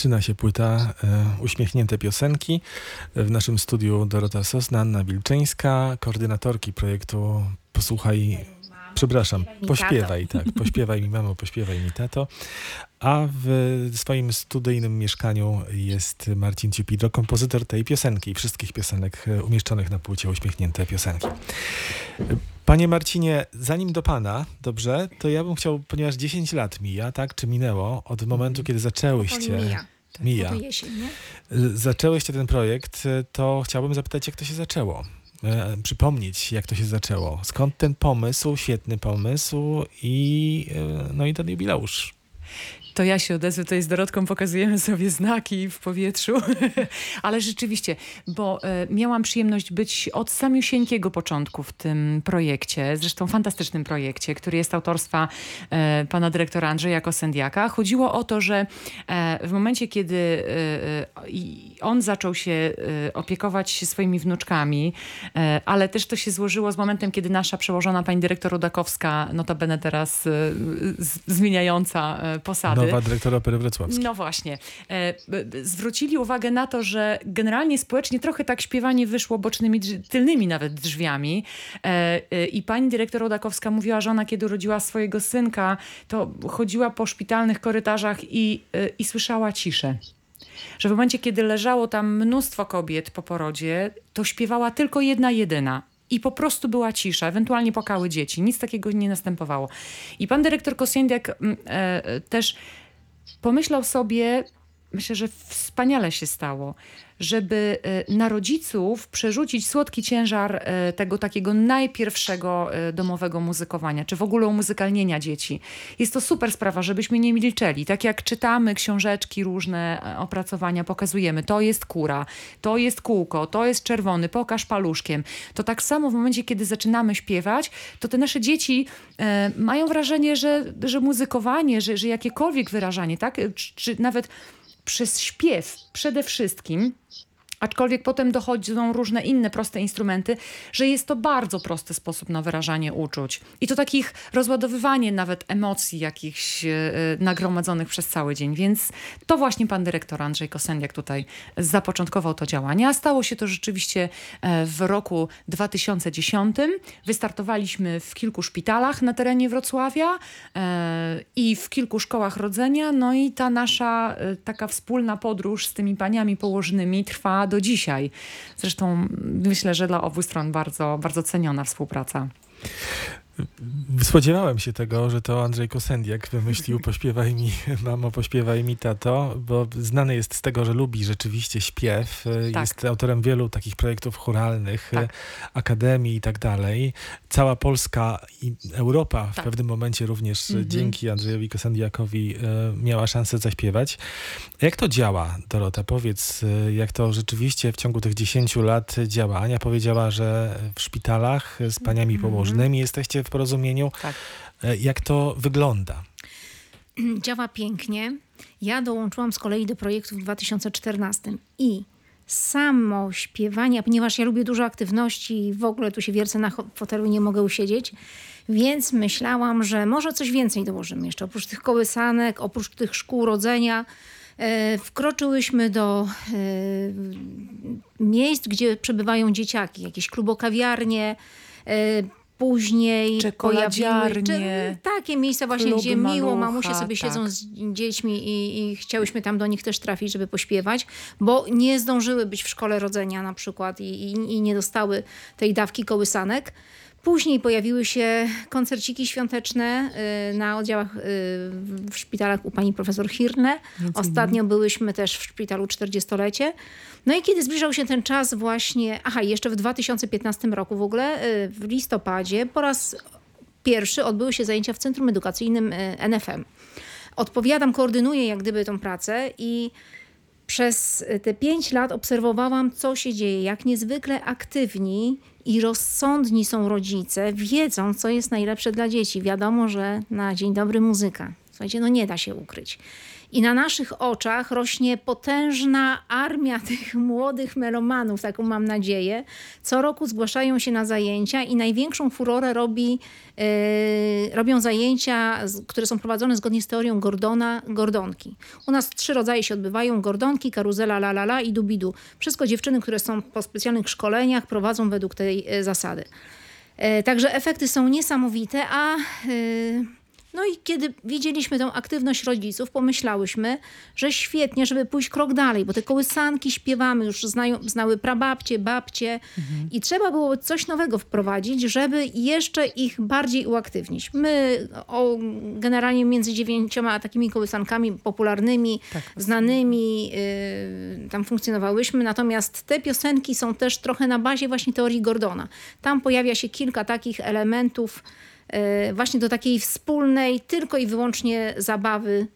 Zaczyna się płyta e, Uśmiechnięte Piosenki. W naszym studiu Dorota Sosna, Anna Wilczyńska, koordynatorki projektu Posłuchaj, przepraszam, pośpiewaj, tak, pośpiewaj mi mamo, pośpiewaj mi tato. A w swoim studyjnym mieszkaniu jest Marcin Ciupidro, kompozytor tej piosenki i wszystkich piosenek e, umieszczonych na płycie Uśmiechnięte Piosenki. Panie Marcinie, zanim do Pana, dobrze, to ja bym chciał, ponieważ 10 lat mija, tak, czy minęło od momentu, kiedy zaczęłyście... Mija. Tak, Mija. Jesień, nie? Zaczęłyście ten projekt, to chciałbym zapytać, jak to się zaczęło? E, przypomnieć, jak to się zaczęło. Skąd ten pomysł, świetny pomysł i, e, no i ten jubileusz? To ja się odezwę, to jest Dorotką, pokazujemy sobie znaki w powietrzu. Ale rzeczywiście, bo e, miałam przyjemność być od samiusieńkiego początku w tym projekcie, zresztą fantastycznym projekcie, który jest autorstwa e, pana dyrektora Andrzeja Kosendiaka. Chodziło o to, że e, w momencie, kiedy on zaczął się opiekować swoimi wnuczkami, ale też to się złożyło z momentem, kiedy nasza przełożona pani dyrektor Rudakowska, notabene teraz zmieniająca posady, Nowa dyrektora Opery Wrocławskiej. No właśnie. E, zwrócili uwagę na to, że generalnie społecznie trochę tak śpiewanie wyszło bocznymi, tylnymi nawet drzwiami. E, e, I pani dyrektor Odakowska mówiła, że ona kiedy urodziła swojego synka, to chodziła po szpitalnych korytarzach i, i słyszała ciszę że w momencie, kiedy leżało tam mnóstwo kobiet po porodzie, to śpiewała tylko jedna jedyna i po prostu była cisza, ewentualnie płakały dzieci. Nic takiego nie następowało. I pan dyrektor Kosiędiak mm, e, też pomyślał sobie, myślę, że wspaniale się stało, żeby e, na rodziców przerzucić słodki ciężar e, tego takiego najpierwszego e, domowego muzykowania, czy w ogóle umuzykalnienia dzieci. Jest to super sprawa, żebyśmy nie milczeli. Tak jak czytamy książeczki, różne opracowania, pokazujemy, to jest kura, to jest kółko, to jest czerwony, pokaż paluszkiem. To tak samo w momencie, kiedy zaczynamy śpiewać, to te nasze dzieci e, mają wrażenie, że, że muzykowanie, że, że jakiekolwiek wyrażanie, tak? czy, czy nawet przez śpiew przede wszystkim Aczkolwiek potem dochodzą różne inne proste instrumenty, że jest to bardzo prosty sposób na wyrażanie uczuć. I to takich rozładowywanie nawet emocji jakichś yy, nagromadzonych przez cały dzień. Więc to właśnie pan dyrektor Andrzej Kosendiak tutaj zapoczątkował to działanie. A stało się to rzeczywiście e, w roku 2010. Wystartowaliśmy w kilku szpitalach na terenie Wrocławia i w kilku szkołach rodzenia. No i ta nasza taka wspólna podróż z tymi paniami położnymi trwa do dzisiaj. Zresztą myślę, że dla obu stron bardzo, bardzo ceniona współpraca. Spodziewałem się tego, że to Andrzej Kosendiak wymyślił pośpiewaj mi mamo, pośpiewaj mi tato, bo znany jest z tego, że lubi rzeczywiście śpiew. Tak. Jest autorem wielu takich projektów churalnych, tak. akademii i tak dalej. Cała Polska i Europa w tak. pewnym momencie również mhm. dzięki Andrzejowi Kosendiakowi e, miała szansę zaśpiewać. Jak to działa, Dorota? Powiedz, e, jak to rzeczywiście w ciągu tych 10 lat działa. Ania powiedziała, że w szpitalach z paniami mhm. położnymi jesteście w porozumieniu. Tak. E, jak to wygląda? Działa pięknie. Ja dołączyłam z kolei do projektu w 2014 i samo śpiewanie, ponieważ ja lubię dużo aktywności i w ogóle tu się wiercę na fotelu i nie mogę usiedzieć, więc myślałam, że może coś więcej dołożymy jeszcze. Oprócz tych kołysanek, oprócz tych szkół rodzenia, e, wkroczyłyśmy do e, miejsc, gdzie przebywają dzieciaki, jakieś klubokawiarnie, później czekoladziarnie, takie miejsca właśnie, gdzie malucha, miło mamusie sobie tak. siedzą z dziećmi i, i chciałyśmy tam do nich też trafić, żeby pośpiewać, bo nie zdążyły być w szkole rodzenia na przykład i, i, i nie dostały tej dawki kołysanek. Później pojawiły się koncerciki świąteczne y, na oddziałach y, w szpitalach u pani profesor Hirne. Ostatnio byłyśmy też w szpitalu 40-lecie. No i kiedy zbliżał się ten czas właśnie, aha, jeszcze w 2015 roku w ogóle, y, w listopadzie, po raz pierwszy odbyły się zajęcia w Centrum Edukacyjnym NFM. Odpowiadam, koordynuję jak gdyby tą pracę i przez te pięć lat obserwowałam, co się dzieje, jak niezwykle aktywni i rozsądni są rodzice, wiedzą, co jest najlepsze dla dzieci. Wiadomo, że na dzień dobry muzyka. Słuchajcie, no nie da się ukryć. I na naszych oczach rośnie potężna armia tych młodych melomanów, taką mam nadzieję. Co roku zgłaszają się na zajęcia i największą furorę robi, yy, robią zajęcia, które są prowadzone zgodnie z teorią Gordona, Gordonki. U nas trzy rodzaje się odbywają, Gordonki, karuzela, la la la i dubidu. Wszystko dziewczyny, które są po specjalnych szkoleniach prowadzą według tej yy, zasady. Yy, także efekty są niesamowite, a no i kiedy widzieliśmy tę aktywność rodziców, pomyślałyśmy, że świetnie, żeby pójść krok dalej, bo te kołysanki śpiewamy, już znają, znały prababcie, babcie mhm. i trzeba było coś nowego wprowadzić, żeby jeszcze ich bardziej uaktywnić. My o, generalnie między dziewięcioma takimi kołysankami popularnymi, tak. znanymi, y, tam funkcjonowałyśmy, natomiast te piosenki są też trochę na bazie właśnie teorii Gordona. Tam pojawia się kilka takich elementów, właśnie do takiej wspólnej, tylko i wyłącznie zabawy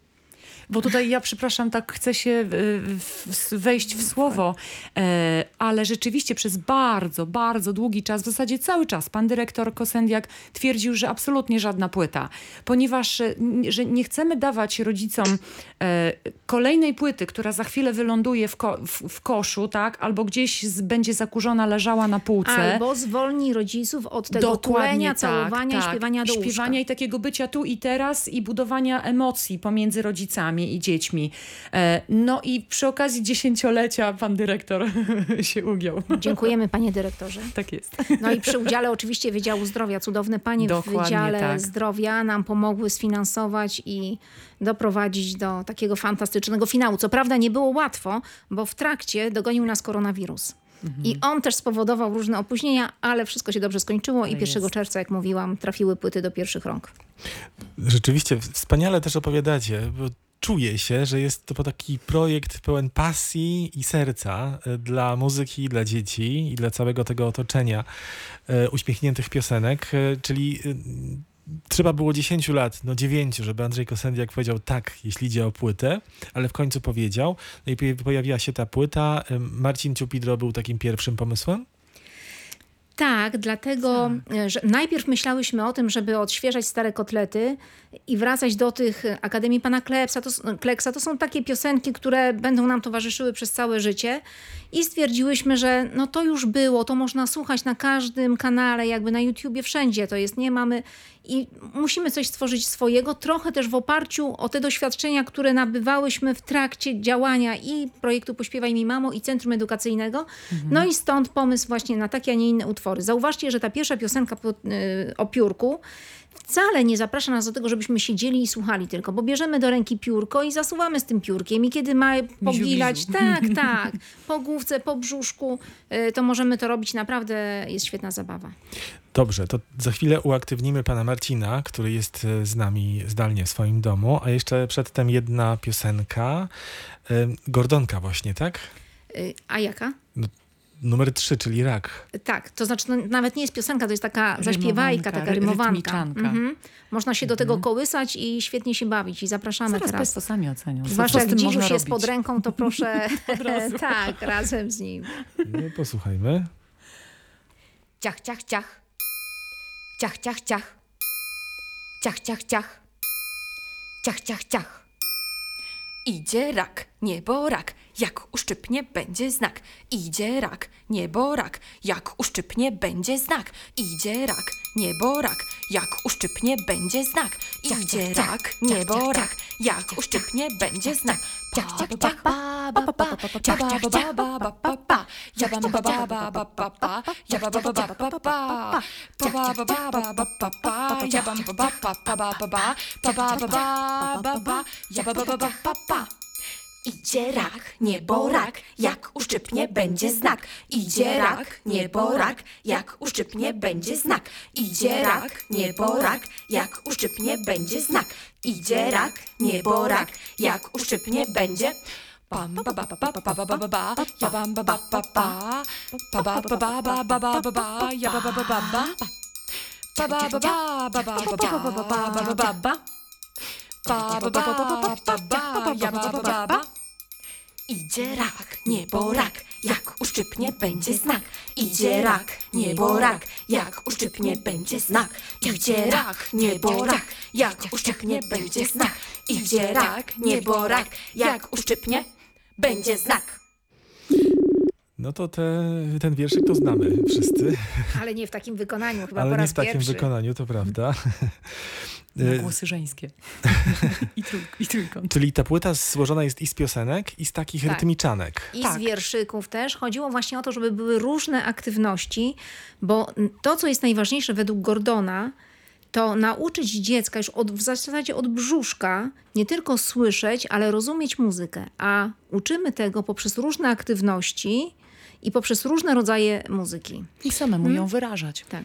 bo tutaj ja, przepraszam, tak chcę się e, wejść w słowo, e, ale rzeczywiście przez bardzo, bardzo długi czas, w zasadzie cały czas, pan dyrektor Kosendiak twierdził, że absolutnie żadna płyta, ponieważ że nie chcemy dawać rodzicom kolejnej płyty, która za chwilę wyląduje w, ko w, koszu, tak, albo gdzieś będzie zakurzona, leżała na półce. Albo zwolni rodziców od tego Dokładnie tulenia, tak, całowania tak. i śpiewania do Śpiewania łóżka. i takiego bycia tu i teraz i budowania emocji pomiędzy rodzicami i dziećmi. E, no i przy okazji dziesięciolecia pan dyrektor się ugiął. Dziękujemy panie dyrektorze. Tak jest. No i przy udziale oczywiście Wydziału Zdrowia. Cudowne panie Dokładnie w Wydziale tak. Zdrowia nam pomogły sfinansować i doprowadzić do takiego fantastycznego finału. Co prawda nie było łatwo, bo w trakcie dogonił nas koronawirus. Mhm. I on też spowodował różne opóźnienia, ale wszystko się dobrze skończyło i 1 jest. czerwca, jak mówiłam, trafiły płyty do pierwszych rąk. Rzeczywiście, wspaniale też opowiadacie, bo czuje się, że jest to taki projekt pełen pasji i serca e, dla muzyki, dla dzieci i dla całego tego otoczenia e, uśmiechniętych piosenek, e, czyli trzeba było 10 lat, no 9, żeby Andrzej Kosendiak powiedział tak, jeśli idzie o płytę, ale w końcu powiedział. No i pojawiła się ta płyta. Marcin Ciupidro był takim pierwszym pomysłem? Tak, dlatego, tak. że najpierw myślałyśmy o tym, żeby odświeżać stare kotlety i wracać do tych Akademii Pana Kleksa. To, Kleksa. to są takie piosenki, które będą nam towarzyszyły przez całe życie i stwierdziłyśmy, że no to już było, to można słuchać na każdym kanale, jakby na YouTubie, wszędzie to jest, nie mamy i musimy coś stworzyć swojego, trochę też w oparciu o te doświadczenia, które nabywałyśmy w trakcie działania i projektu Pośpiewaj mi mamo i Centrum Edukacyjnego. Mhm. No i stąd pomysł właśnie na takie, a nie inne utwory. Zauważcie, że ta pierwsza piosenka y, o piórku wcale nie zaprasza nas do tego, żebyśmy siedzieli i słuchali tylko, bo bierzemy do ręki piórko i zasuwamy z tym piórkiem i kiedy ma pogilać, tak, tak, po główce, po brzuszku, y, to możemy to robić. Naprawdę jest świetna zabawa. Dobrze, to za chwilę uaktywnimy pana Marcina, który jest y, z nami zdalnie w swoim domu, a jeszcze przedtem jedna piosenka, y, Gordonka właśnie, tak? A jaka? No, numer trzy, czyli rak. Tak, to znaczy no, nawet nie jest piosenka, to jest taka zaśpiewajka, taka rymowanka. Mhm. Można się do tego mhm. kołysać i świetnie się bawić i zapraszamy Zaraz teraz. Państwo sami ocenią. Zwłaszcza jak dziś już jest pod ręką, to proszę tak, razem z nim. No, posłuchajmy. Ciach, ciach, ciach. Ciach, ciach, ciach. Ciach, ciach, ciach. Ciach, ciach, ciach. Idzie rak, niebo rak, jak uszczypnie będzie znak. Idzie rak, niebo rak, jak uszczypnie będzie znak. Idzie rak, niebo rak, jak uszczypnie będzie znak. Idzie rak, niebo rak, jak uszczypnie będzie znak. Ciach, ciach, ciach, ba, ba, ba, ciach, ciach, ciach, ba, ba, ba, ba, ja ba, ba, ba, ba, ba, ba, ba, ja ba, ba, ba, ba, ba, ba, pa, ba, ba, ba, ba, ba, ba, ba, ja ba, ba, ba, ba, ba, ba, ba, pa, ba, ba, ba, ba, ba, ja ba, ba, ba, ba, ba, ba. Idzie rak, niebo rak, jak uszczypnie będzie znak. Idzie rak, niebo rak, jak uszczypnie będzie znak. Idzie rak, niebo rak, jak uszczypnie będzie znak. Idzie rak, niebo rak, jak uszczypnie będzie Bam ba ba ba ba ba ba ba ba ba ja bam ba ba ba ba ba ba ba ba ba ba ba ba ba ja ba ba ba ba ba ba ba ba ba ba ba ba ba ba ba ba ba Ba ba ba ba ba ba ba ba ba ba ba ba Idzie rak, niebo rak, jak uszczypnie będzie znak. Idzie rak, niebo rak, jak uszczypnie będzie znak. Idzie rak, niebo rak, jak uszczypnie będzie znak. Idzie rak, niebo rak, jak uszczypnie będzie znak. No to te, ten wierszyk to znamy wszyscy, Ale nie w takim wykonaniu, chyba po ale nie raz w takim pierwszy. wykonaniu, to prawda. Na Y, głosy żeńskie. I, trój, I trójkąt. Czyli ta płyta złożona jest i z piosenek, i z takich Tak. rytmiczanek. I Tak. z wierszyków też. Chodziło właśnie o to, żeby były różne aktywności, bo to, co jest najważniejsze według Gordona, to nauczyć dziecka już od, w zasadzie od brzuszka nie tylko słyszeć, ale rozumieć muzykę. A uczymy tego poprzez różne aktywności i poprzez różne rodzaje muzyki. I samemu ją wyrażać. Tak.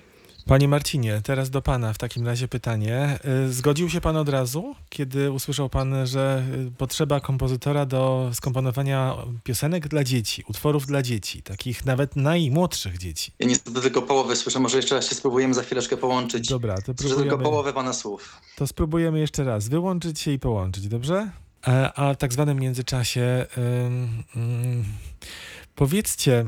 Panie Marcinie, teraz do pana w takim razie pytanie. Y, Zgodził się pan od razu, kiedy usłyszał pan, że y, potrzeba kompozytora do skomponowania piosenek dla dzieci, utworów dla dzieci, takich nawet najmłodszych dzieci? Ja niestety tylko połowę słyszę, może jeszcze raz się spróbujemy za chwileczkę połączyć. Dobra, to Słyszę tylko próbujemy, połowę pana słów. to spróbujemy jeszcze raz wyłączyć się i połączyć, dobrze? E, A w tak zwanym międzyczasie ym, ym, powiedzcie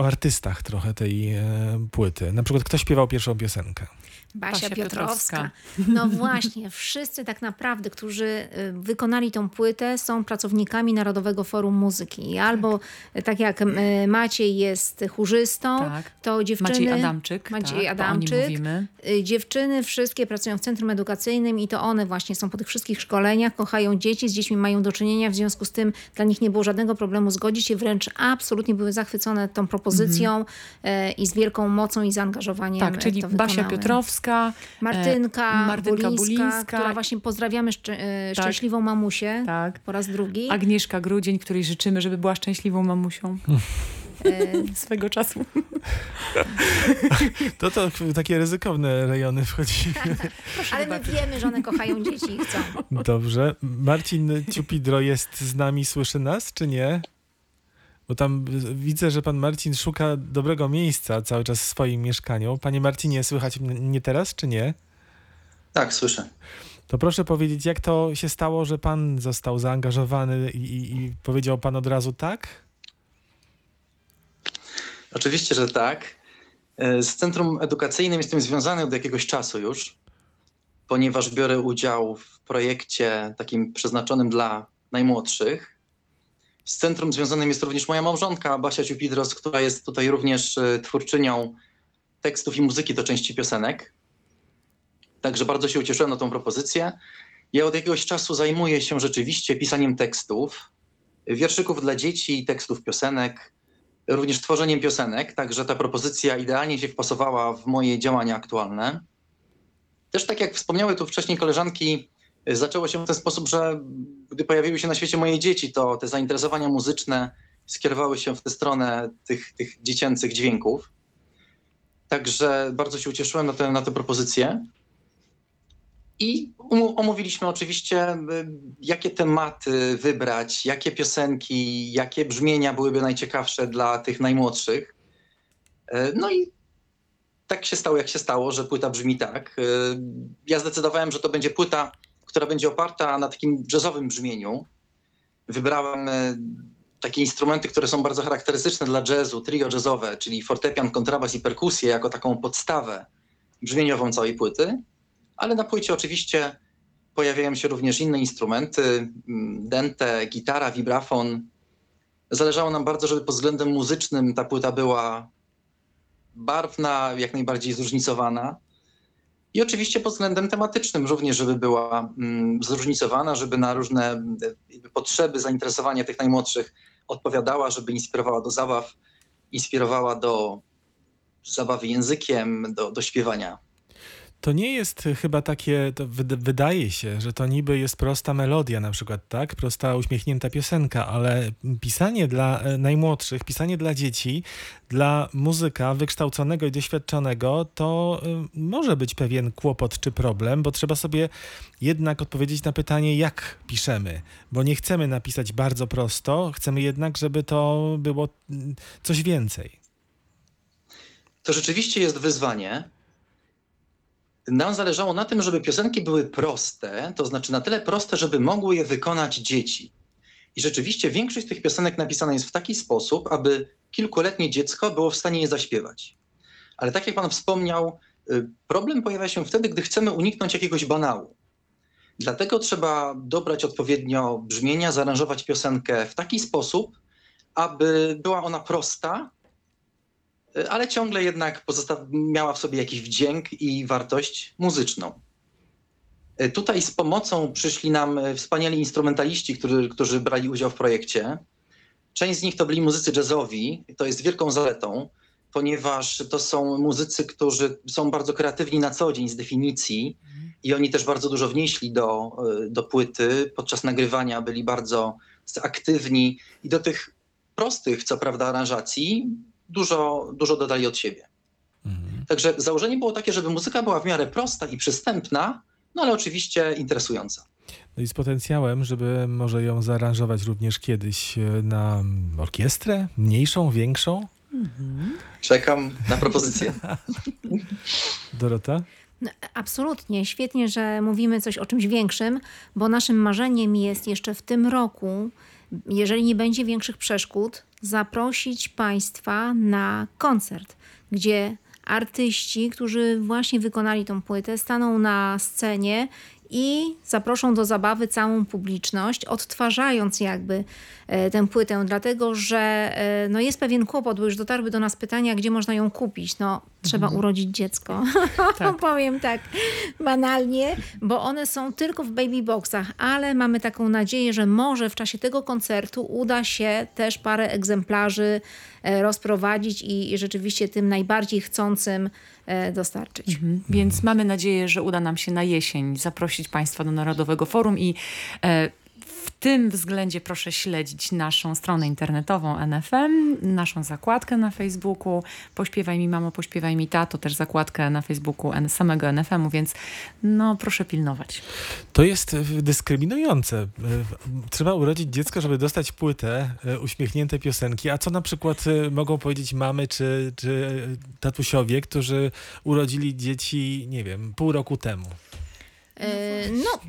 o artystach trochę tej e, płyty. Na przykład kto śpiewał pierwszą piosenkę? Basia, Basia Piotrowska. No właśnie, wszyscy tak naprawdę, którzy y, wykonali tą płytę, są pracownikami Narodowego Forum Muzyki. Albo y, tak jak y, Maciej jest chórzystą, Tak. to dziewczyny... Maciej Adamczyk. Maciej tak, Adamczyk. Dziewczyny wszystkie pracują w centrum edukacyjnym i to one właśnie są po tych wszystkich szkoleniach, kochają dzieci, z dziećmi mają do czynienia, w związku z tym dla nich nie było żadnego problemu zgodzić się, wręcz absolutnie były zachwycone tą propozycją y, i z wielką mocą i zaangażowaniem Tak, czyli Basia wykonały. Martynka, e, Martynka Bulińska, Bulińska. która właśnie pozdrawiamy szczę- e, szczęśliwą mamusię Tak. po raz drugi. Agnieszka Grudzień, której życzymy, żeby była szczęśliwą mamusią E, swego czasu. To to takie ryzykowne rejony wchodzi. ale my wiemy, że one kochają dzieci i chcą. Dobrze. Marcin Ciupidro jest z nami, słyszy nas, czy nie? Bo tam widzę, że pan Marcin szuka dobrego miejsca cały czas w swoim mieszkaniu. Panie Marcinie, słychać mnie teraz, czy nie? Tak, słyszę. To proszę powiedzieć, jak to się stało, że pan został zaangażowany i, i, i powiedział pan od razu tak? Oczywiście, że tak. E, Z Centrum Edukacyjnym jestem związany od jakiegoś czasu już, ponieważ biorę udział w projekcie takim przeznaczonym dla najmłodszych. Z centrum związanym jest również moja małżonka, Basia Ciupidros, która jest tutaj również e, twórczynią tekstów i muzyki do części piosenek. Także bardzo się ucieszyłem na tą propozycję. Ja od jakiegoś czasu zajmuję się rzeczywiście pisaniem tekstów, wierszyków dla dzieci tekstów piosenek również tworzeniem piosenek, także ta propozycja idealnie się wpasowała w moje działania aktualne. Też tak jak wspomniały tu wcześniej koleżanki, y, zaczęło się w ten sposób, że gdy pojawiły się na świecie moje dzieci, to te zainteresowania muzyczne skierowały się w tę stronę tych, tych dziecięcych dźwięków. Także bardzo się ucieszyłem na tę, na tę propozycję. I omówiliśmy oczywiście, y, jakie tematy wybrać, jakie piosenki, jakie brzmienia byłyby najciekawsze dla tych najmłodszych. E, No i tak się stało, jak się stało, że płyta brzmi tak. E, Ja zdecydowałem, że to będzie płyta, która będzie oparta na takim jazzowym brzmieniu. Wybrałem e, takie instrumenty, które są bardzo charakterystyczne dla jazzu, trio jazzowe, czyli fortepian, kontrabas i perkusję jako taką podstawę brzmieniową całej płyty ale na płycie oczywiście pojawiają się również inne instrumenty, mm, dente, gitara, vibrafon. Zależało nam bardzo, żeby pod względem muzycznym ta płyta była barwna, jak najbardziej zróżnicowana. I oczywiście pod względem tematycznym również, żeby była mm, zróżnicowana, żeby na różne potrzeby, zainteresowania tych najmłodszych odpowiadała, żeby inspirowała do zabaw, inspirowała do zabawy językiem, do, do śpiewania. To nie jest chyba takie, to wyd- wydaje się, że to niby jest prosta melodia na przykład, tak? Prosta, uśmiechnięta piosenka, ale pisanie dla e, najmłodszych, pisanie dla dzieci, dla muzyka wykształconego i doświadczonego, to y, może być pewien kłopot czy problem, bo trzeba sobie jednak odpowiedzieć na pytanie, jak piszemy, bo nie chcemy napisać bardzo prosto, chcemy jednak, żeby to było mm, coś więcej. To rzeczywiście jest wyzwanie. Nam zależało na tym, żeby piosenki były proste, to znaczy na tyle proste, żeby mogły je wykonać dzieci. I rzeczywiście większość tych piosenek napisana jest w taki sposób, aby kilkuletnie dziecko było w stanie je zaśpiewać. Ale tak jak pan wspomniał, y, problem pojawia się wtedy, gdy chcemy uniknąć jakiegoś banału. Dlatego trzeba dobrać odpowiednio brzmienia, zaaranżować piosenkę w taki sposób, aby była ona prosta, ale ciągle jednak miała w sobie jakiś wdzięk i wartość muzyczną. Y, Tutaj z pomocą przyszli nam y, wspaniali instrumentaliści, którzy, którzy brali udział w projekcie. Część z nich to byli muzycy jazzowi. To jest wielką zaletą, ponieważ to są muzycy, którzy są bardzo kreatywni na co dzień z definicji i oni też bardzo dużo wnieśli do, y, do płyty. Podczas nagrywania byli bardzo aktywni i do tych prostych, co prawda, aranżacji dużo, dużo dodali od siebie. Mhm. Także założenie było takie, żeby muzyka była w miarę prosta i przystępna, no ale oczywiście interesująca. No i z potencjałem, żeby może ją zaaranżować również kiedyś e, na orkiestrę, mniejszą, większą. Czekam na propozycję. Dorota? No, absolutnie. Świetnie, że mówimy coś o czymś większym, bo naszym marzeniem jest jeszcze w tym roku, jeżeli nie będzie większych przeszkód, zaprosić Państwa na koncert, gdzie artyści, którzy właśnie wykonali tą płytę, staną na scenie i zaproszą do zabawy całą publiczność, odtwarzając jakby e, tę płytę, dlatego że e, no jest pewien kłopot, bo już dotarły do nas pytania, gdzie można ją kupić. No, trzeba urodzić dziecko. Powiem tak banalnie, bo one są tylko w baby boxach, ale mamy taką nadzieję, że może w czasie tego koncertu uda się też parę egzemplarzy e, rozprowadzić i, i rzeczywiście tym najbardziej chcącym e, dostarczyć. Mhm. Więc mamy nadzieję, że uda nam się na jesień zaprosić Państwa do Narodowego Forum i e, w tym względzie proszę śledzić naszą stronę internetową NFM, naszą zakładkę na Facebooku, pośpiewaj mi mamo, pośpiewaj mi tato, też zakładkę na Facebooku samego NFM-u, więc no proszę pilnować. To jest e, dyskryminujące. E, Trzeba urodzić dziecko, żeby dostać płytę, e, uśmiechnięte piosenki. A co na przykład mogą powiedzieć mamy czy, czy tatusiowie, którzy urodzili dzieci, nie wiem, pół roku temu? E, No,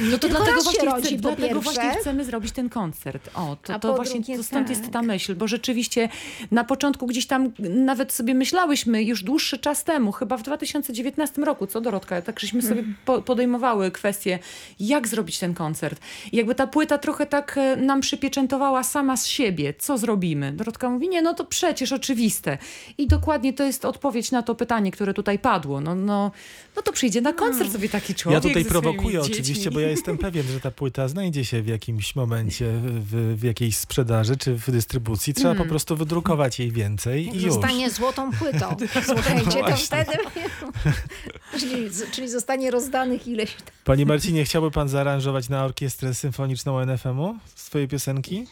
No to dlatego, właśnie, rodzi, chce, dlatego właśnie chcemy zrobić ten koncert. O, to, to właśnie to stąd tak. jest ta myśl, bo rzeczywiście na początku gdzieś tam nawet sobie myślałyśmy już dłuższy czas temu, chyba w 2019 roku, co Dorotka, tak żeśmy sobie Mhm. po, podejmowały kwestię, jak zrobić ten koncert. I jakby ta płyta trochę tak e, nam przypieczętowała sama z siebie, co zrobimy. Dorotka mówi, nie, no to przecież oczywiste. I dokładnie to jest odpowiedź na to pytanie, które tutaj padło. No, no, no to przyjdzie na koncert sobie taki człowiek Ja tutaj prowokuję dziećmi. oczywiście, bo ja jestem pewien, że ta płyta znajdzie się w jakimś momencie w, w jakiejś sprzedaży czy w dystrybucji. Trzeba po prostu wydrukować jej więcej i już. zostanie złotą płytą. Słuchajcie, to Właśnie. wtedy... czyli, czyli zostanie rozdanych ileś tam. Panie Marcinie, chciałby pan zaaranżować na orkiestrę symfoniczną NFM-u swoje piosenki?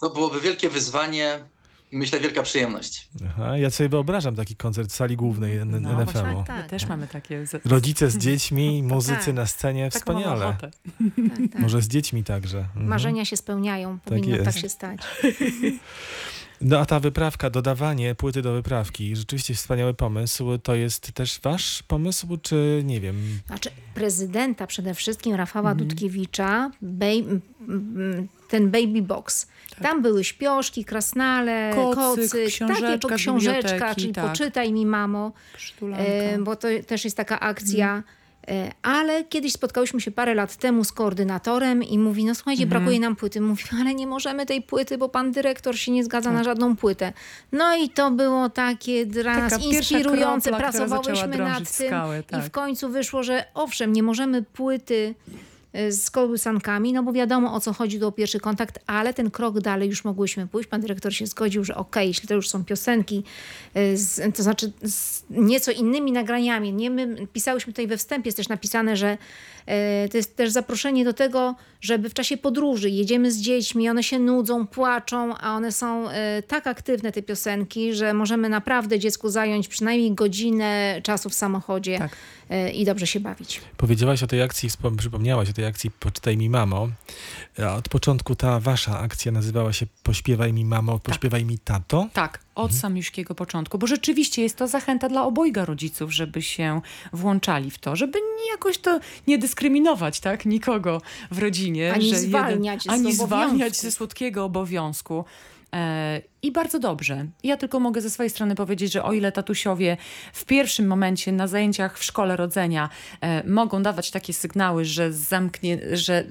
To byłoby wielkie wyzwanie i myślę wielka przyjemność. Aha, ja sobie wyobrażam taki koncert w sali głównej N- No, NFM-u. właśnie, Tak, my też mamy takie... z- Rodzice z dziećmi, muzycy Tak. na scenie, Taką wspaniale. Tak, tak. Może z dziećmi także. Mhm. Marzenia się spełniają, powinno tak, jest. się stać. No a ta wyprawka, dodawanie płyty do wyprawki, rzeczywiście wspaniały pomysł. To jest też wasz pomysł, czy nie wiem? Znaczy prezydenta przede wszystkim, Rafała Mhm. Dudkiewicza, bej, ten baby box. Tam były śpioszki, krasnale, Kocyk, kocyk, takie z książeczka, czyli tak. poczytaj mi mamo, e, bo to też jest taka akcja. E, Ale kiedyś spotkałyśmy się parę lat temu z koordynatorem i mówi, no słuchajcie, brakuje nam płyty. Mówi, ale nie możemy tej płyty, bo pan dyrektor się nie zgadza na żadną płytę. No i to było takie dla Taka nas pierwsza inspirujące. kropla, Pracowałyśmy nad tym skałę, i tak. w końcu wyszło, że owszem, nie możemy płyty z kołysankami, no bo wiadomo o co chodzi, to pierwszy kontakt, ale ten krok dalej już mogłyśmy pójść. Pan dyrektor się zgodził, że okej, jeśli to już są piosenki, y, z, to znaczy z nieco innymi nagraniami. Nie, my pisałyśmy tutaj we wstępie, jest też napisane, że y, to jest też zaproszenie do tego, żeby w czasie podróży jedziemy z dziećmi, one się nudzą, płaczą, a one są y, tak aktywne, te piosenki, że możemy naprawdę dziecku zająć przynajmniej godzinę czasu w samochodzie Tak. e, i dobrze się bawić. Powiedziałaś o tej akcji, przypomniałaś o tej akcji Poczytaj mi mamo. Od początku ta wasza akcja nazywała się Pośpiewaj mi mamo, tak. pośpiewaj tak. mi tato. Tak, od mhm. samiuśkiego początku, bo rzeczywiście jest to zachęta dla obojga rodziców, żeby się włączali w to, żeby jakoś to nie dyskryminować tak, nikogo w rodzinie. Ani zwalniać, jeden, ani zwalniać ze słodkiego obowiązku. E, I bardzo dobrze. Ja tylko mogę ze swojej strony powiedzieć, że o ile tatusiowie w pierwszym momencie na zajęciach w szkole rodzenia e, mogą dawać takie sygnały, że, zamknie, że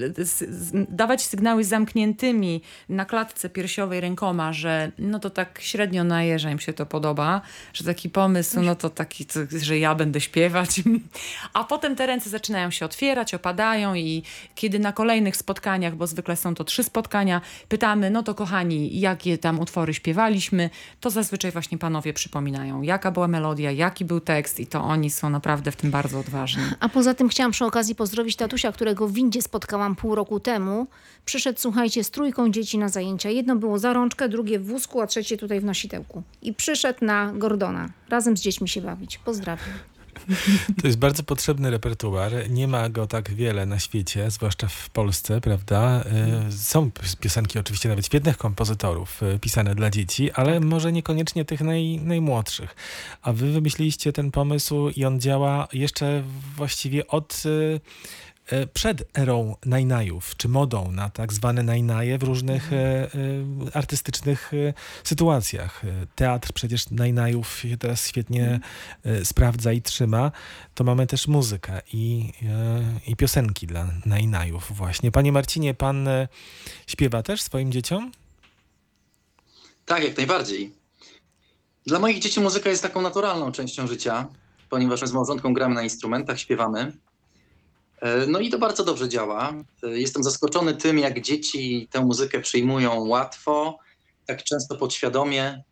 dawać sygnały zamkniętymi na klatce piersiowej rękoma, że no to tak średnio na jeża im się to podoba, że taki pomysł, no to taki, że ja będę śpiewać. A potem te ręce zaczynają się otwierać, opadają i kiedy na kolejnych spotkaniach, bo zwykle są to trzy spotkania, pytamy, no to kochani, jakie tam utwory śpiewaliśmy, to zazwyczaj właśnie panowie przypominają, jaka była melodia, jaki był tekst i to oni są naprawdę w tym bardzo odważni. A poza tym chciałam przy okazji pozdrowić tatusia, którego w windzie spotkałam pół roku temu. Przyszedł, słuchajcie, z trójką dzieci na zajęcia. Jedno było za rączkę, drugie w wózku, a trzecie tutaj w nositełku. I przyszedł na Gordona, razem z dziećmi się bawić. Pozdrawiam. To jest bardzo potrzebny repertuar. Nie ma go tak wiele na świecie, zwłaszcza w Polsce, prawda? Y, są piosenki oczywiście nawet świetnych kompozytorów y, pisane dla dzieci, ale tak. może niekoniecznie tych naj, najmłodszych. A wy wymyśliliście ten pomysł i on działa jeszcze właściwie od y, przed erą najnajów, czy modą na tak zwane najnaje w różnych mhm. e, e, artystycznych sytuacjach. Teatr przecież najnajów się teraz świetnie mhm. sprawdza i trzyma. To mamy też muzykę i, i piosenki dla najnajów właśnie. Panie Marcinie, pan śpiewa też swoim dzieciom? Tak, jak najbardziej. Dla moich dzieci muzyka jest taką naturalną częścią życia, ponieważ my z małżonką gramy na instrumentach, śpiewamy. E, no i to bardzo dobrze działa. E, jestem zaskoczony tym, jak dzieci tę muzykę przyjmują łatwo, tak często podświadomie.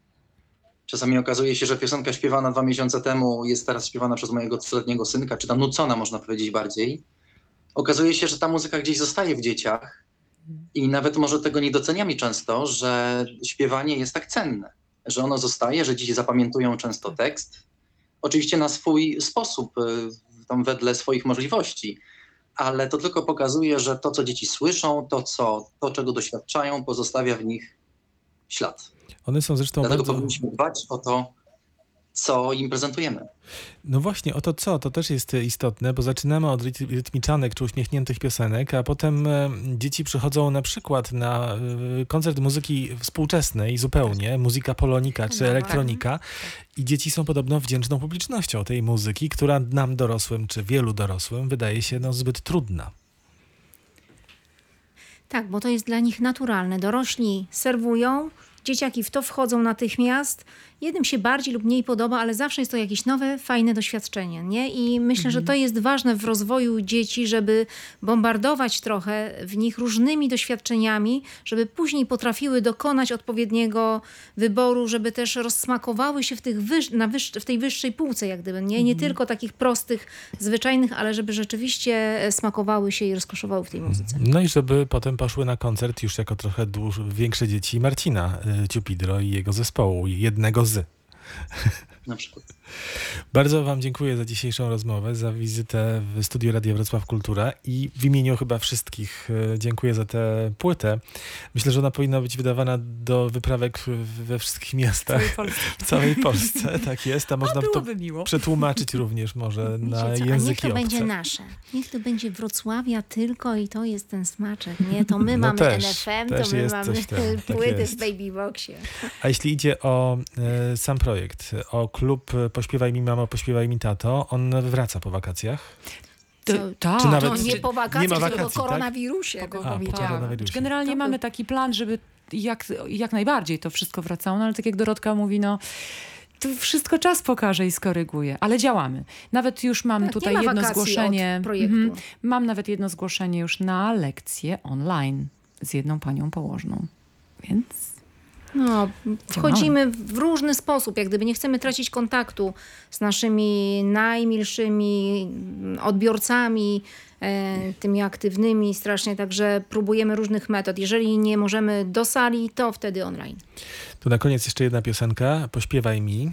Czasami okazuje się, że piosenka śpiewana dwa miesiące temu jest teraz śpiewana przez mojego trzyletniego synka, czy tam nucona, można powiedzieć bardziej. Okazuje się, że ta muzyka gdzieś zostaje w dzieciach i nawet może tego nie doceniamy często, że śpiewanie jest tak cenne, że ono zostaje, że dzieci zapamiętują często tekst. Oczywiście na swój sposób, e, tam wedle swoich możliwości ale to tylko pokazuje, że to, co dzieci słyszą, to, co, to czego doświadczają, pozostawia w nich ślad. One są zresztą Dlatego bardzo... powinniśmy dbać o to, co im prezentujemy. No właśnie, o to co, to też jest istotne, bo zaczynamy od rytmiczanek czy uśmiechniętych piosenek, a potem e, dzieci przychodzą na przykład na e, koncert muzyki współczesnej zupełnie, muzyka polonika czy no, elektronika i dzieci są podobno wdzięczną publicznością tej muzyki, która nam dorosłym czy wielu dorosłym wydaje się no, zbyt trudna. Tak, bo to jest dla nich naturalne. Dorośli serwują, dzieciaki w to wchodzą natychmiast jednym się bardziej lub mniej podoba, ale zawsze jest to jakieś nowe, fajne doświadczenie. Nie? I myślę, mhm. że to jest ważne w rozwoju dzieci, żeby bombardować trochę w nich różnymi doświadczeniami, żeby później potrafiły dokonać odpowiedniego wyboru, żeby też rozsmakowały się w, tych wyż, na wyż, w tej wyższej półce, jak gdyby. Nie? nie mhm. tylko takich prostych, zwyczajnych, ale żeby rzeczywiście smakowały się i rozkoszowały w tej muzyce. No i żeby potem poszły na koncert już jako trochę dłuż, większe dzieci Marcina y, Ciupidro i jego zespołu, jednego z Hause. na przykład. Bardzo Wam dziękuję za dzisiejszą rozmowę, za wizytę w studiu Radia Wrocław Kultura i w imieniu chyba wszystkich e, dziękuję za tę płytę. Myślę, że ona powinna być wydawana do wyprawek we wszystkich miastach. W całej Polsce. W całej Polsce, tak jest. A można to miło. przetłumaczyć również może na co, języki niech to obce. będzie nasze. Niech to będzie Wrocławia tylko i to jest ten smaczek. Nie, to my no mamy też, NFM, też to my mamy tam, płyty tak w Baby Boxie. A jeśli idzie o e, sam projekt, o klub Pośpiewaj mi mamo, pośpiewaj mi tato, on wraca po wakacjach? To, tak. Czy nawet, to nie po wakacjach, nie ma wakacji, tylko po koronawirusie, tak? A, po koronawirusie. Generalnie mamy taki plan, żeby jak, jak najbardziej to wszystko wracało, no ale tak jak Dorotka mówi, no to wszystko czas pokaże i skoryguje, ale działamy. Nawet już mam tak, tutaj jedno zgłoszenie. Mhm, mam nawet jedno zgłoszenie już na lekcję online z jedną panią położną. Więc no, wchodzimy w różny sposób, jak gdyby nie chcemy tracić kontaktu z naszymi najmilszymi odbiorcami, e, tymi aktywnymi strasznie, także próbujemy różnych metod. Jeżeli nie możemy do sali, to wtedy online. Tu na koniec jeszcze jedna piosenka, Pośpiewaj mi.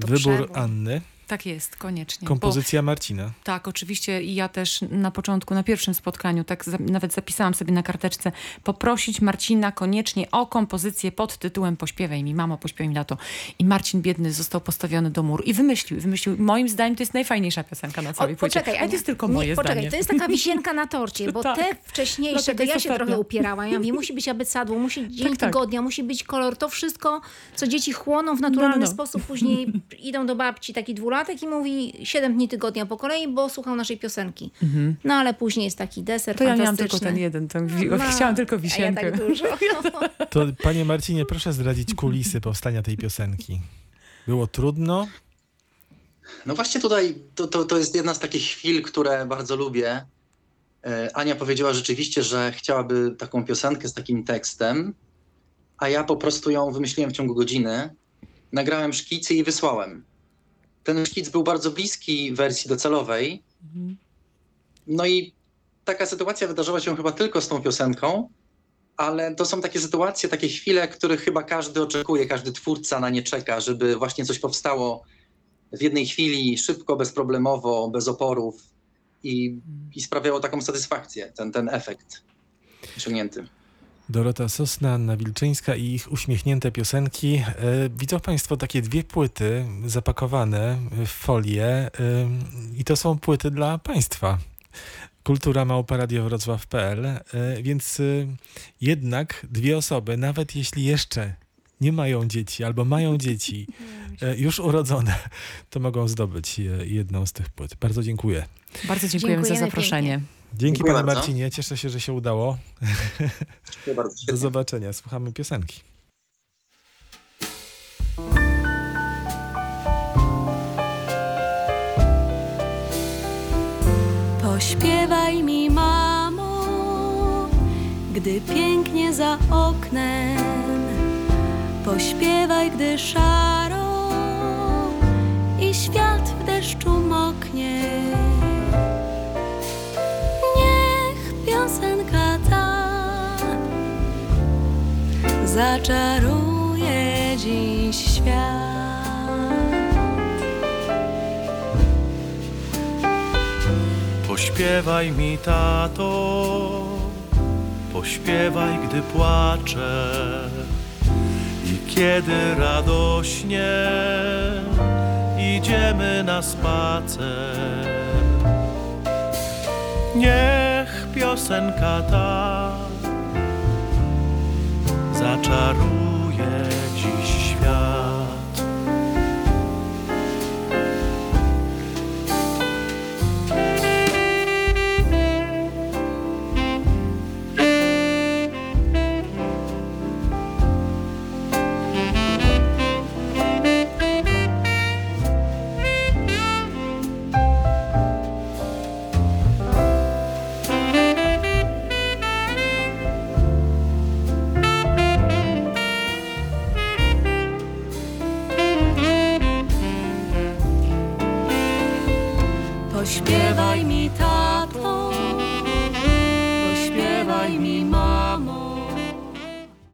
Wybór. Anny. Tak jest, koniecznie. Kompozycja Bo, Marcina. Tak, oczywiście i ja też na początku, na pierwszym spotkaniu, tak za, nawet zapisałam sobie na karteczce, poprosić Marcina koniecznie o kompozycję pod tytułem Pośpiewaj mi, mamo, pośpiewaj mi na to. I Marcin biedny został postawiony do muru i wymyślił, wymyślił. Moim zdaniem to jest najfajniejsza piosenka na całej o, płycie. Poczekaj, Ale to jest tylko moje nie, poczekaj, zdanie. to jest taka wisienka na torcie, bo tak. te wcześniejsze, to ja się trochę upierałam. Ja mówię, musi być abecadło, musi dzień tak, tak. tygodnia, musi być kolor. To wszystko, co dzieci chłoną w naturalny no, no, no. sposób, później idą do babci taki dwulatek i mówi siedem dni tygodnia po kolei, bo słuchał naszej piosenki. Mhm. No ale później jest taki deser To ja miałam tylko ten jeden, ten wi- no, chciałam tylko wisienkę. Ja tak dużo. To panie Marcinie, proszę zdradzić kulisy powstania tej piosenki. Było trudno? No właśnie tutaj to, to, to jest jedna z takich chwil, które bardzo lubię. E, Ania powiedziała rzeczywiście, że chciałaby taką piosenkę z takim tekstem, a ja po prostu ją wymyśliłem w ciągu godziny. Nagrałem szkicy i wysłałem. Ten szkic był bardzo bliski wersji docelowej. No i taka sytuacja wydarzyła się chyba tylko z tą piosenką, ale to są takie sytuacje, takie chwile, których chyba każdy oczekuje, każdy twórca na nie czeka, żeby właśnie coś powstało w jednej chwili, szybko, bezproblemowo, bez oporów i, i sprawiało taką satysfakcję, ten, ten efekt osiągnięty. Dorota Sosna, Anna Wilczyńska i ich uśmiechnięte piosenki. E, widzą Państwo takie dwie płyty zapakowane w folię e, i to są płyty dla Państwa. Kultura Wrocław.pl, e, więc jednak dwie osoby, nawet jeśli jeszcze nie mają dzieci albo mają dzieci już urodzone, to mogą zdobyć jedną z tych płyt. Bardzo dziękuję. Bardzo dziękujemy, dziękujemy za zaproszenie. Pięknie. Dzięki panie Marcinie, cieszę się, że się udało. Dziękuję bardzo. Do zobaczenia, słuchamy piosenki. Pośpiewaj mi, mamo, gdy pięknie za oknem. Pośpiewaj, gdy szaro i świat w deszczu moknie. Zaczaruje dziś świat. Pośpiewaj mi, tato, pośpiewaj, gdy płaczę i kiedy radośnie idziemy na spacer. Niech piosenka ta zaczaruje